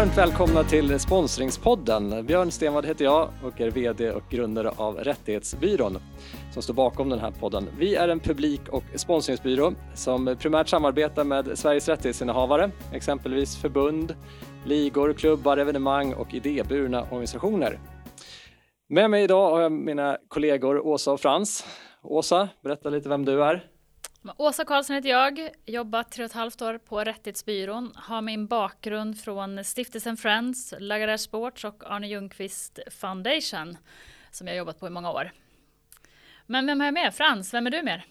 varmt välkomna till Sponsringspodden. Björn Stenvad heter jag och är VD och grundare av Rättighetsbyrån som står bakom den här podden. Vi är en publik och sponsringsbyrå som primärt samarbetar med Sveriges rättighetsinnehavare, exempelvis förbund, ligor, klubbar, evenemang och idéburna organisationer. Med mig idag har jag mina kollegor Åsa och Frans. Åsa, berätta lite vem du är. Åsa Karlsson heter jag, jobbat tre och ett halvt år på Rättighetsbyrån, har min bakgrund från Stiftelsen Friends, Lagardère Sports och Arne Ljungqvist Foundation som jag jobbat på i många år. Men vem har jag med? Frans, vem är du mer?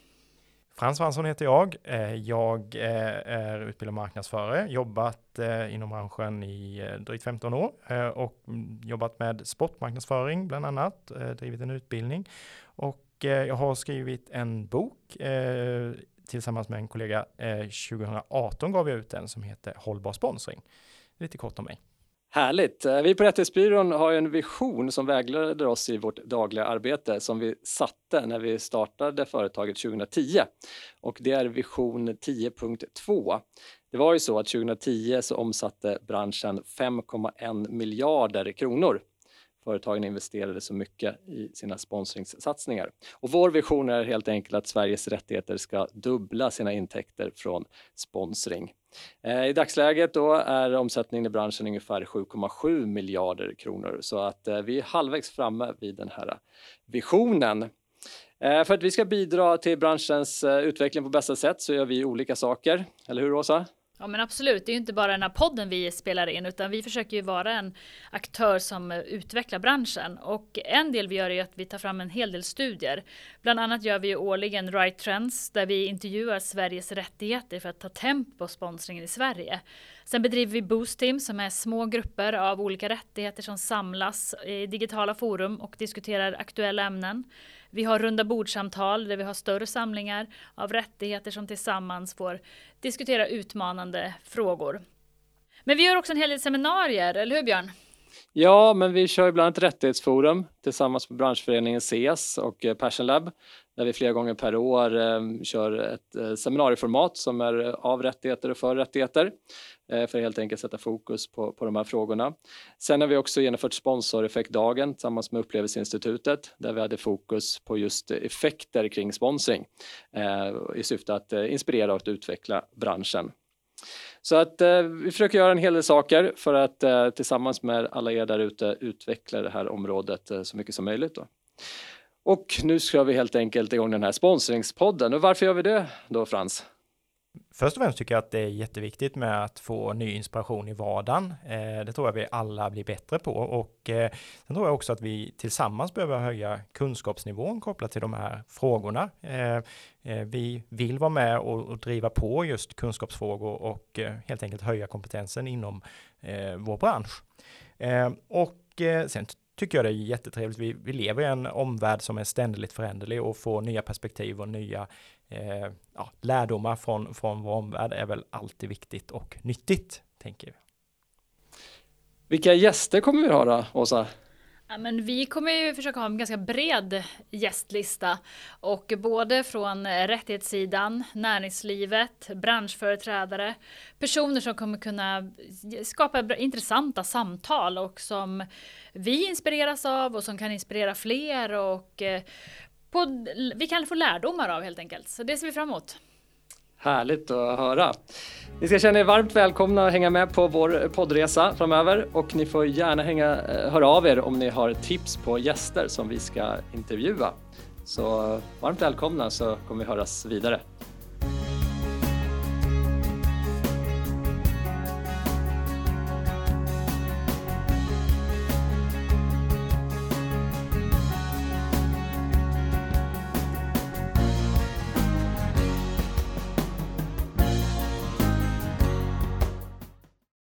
Frans Svansson heter jag. Eh, jag eh, är utbildad marknadsförare, jobbat eh, inom branschen i drygt 15 år och jobbat med sportmarknadsföring bland annat, drivit en utbildning och Eh, jag har skrivit en bok eh, tillsammans med en kollega. Eh, 2018 gav jag ut den som heter Hållbar sponsring. Lite kort om mig. Härligt! Vi på Rättighetsbyrån har en vision som vägleder oss i vårt dagliga arbete som vi satte när vi startade företaget 2010 och det är vision 10.2. Det var ju så att 2010 så omsatte branschen 5,1 miljarder kronor. Företagen investerade så mycket i sina sponsringssatsningar. Och vår vision är helt enkelt att Sveriges rättigheter ska dubbla sina intäkter från sponsring. Eh, I dagsläget då är omsättningen i branschen ungefär 7,7 miljarder kronor så att eh, vi är halvvägs framme vid den här visionen. Eh, för att vi ska bidra till branschens eh, utveckling på bästa sätt så gör vi olika saker, eller hur Åsa? Ja men absolut, det är ju inte bara den här podden vi spelar in utan vi försöker ju vara en aktör som eh, utvecklar branschen och en del vi gör är att vi tar fram en hel del studier. Bland annat gör vi ju årligen Right Trends där vi intervjuar Sveriges rättigheter för att ta temp på sponsringen i Sverige. Sen bedriver vi Boost Team som är små grupper av olika rättigheter som samlas i digitala forum och diskuterar aktuella ämnen. Vi har runda bordsamtal där vi har större samlingar av rättigheter som tillsammans får diskutera utmanande frågor. Men vi gör också en hel del seminarier, eller hur Björn? Ja, men vi kör bland annat Rättighetsforum tillsammans med branschföreningen CES och eh, Passion Lab där vi flera gånger per år eh, kör ett eh, seminarieformat som är av rättigheter och för rättigheter eh, för att helt enkelt sätta fokus på, på de här frågorna. Sen har vi också genomfört sponsoreffektdagen tillsammans med Upplevelseinstitutet där vi hade fokus på just effekter kring sponsring eh, i syfte att eh, inspirera och utveckla branschen. Så att eh, vi försöker göra en hel del saker för att eh, tillsammans med alla er där ute utveckla det här området eh, så mycket som möjligt. Då. Och nu ska vi helt enkelt igång den här sponsringspodden. Och varför gör vi det då Frans? Först och främst tycker jag att det är jätteviktigt med att få ny inspiration i vardagen. Eh, det tror jag vi alla blir bättre på och eh, sen tror jag också att vi tillsammans behöver höja kunskapsnivån kopplat till de här frågorna. Eh, vi vill vara med och driva på just kunskapsfrågor och helt enkelt höja kompetensen inom vår bransch. Och sen tycker jag det är jättetrevligt. Vi, vi lever i en omvärld som är ständigt föränderlig och får nya perspektiv och nya eh, ja, lärdomar från, från vår omvärld är väl alltid viktigt och nyttigt, tänker jag. Vilka gäster kommer vi ha då, Åsa? Ja, men vi kommer ju försöka ha en ganska bred gästlista och både från rättighetssidan, näringslivet, branschföreträdare, personer som kommer kunna skapa intressanta samtal och som vi inspireras av och som kan inspirera fler och eh, på, vi kan få lärdomar av helt enkelt. Så det ser vi fram emot. Härligt att höra. Ni ska känna er varmt välkomna att hänga med på vår poddresa framöver och ni får gärna hänga, eh, höra av er om ni har tips på gäster som vi ska intervjua. Så varmt välkomna så kommer vi höras vidare.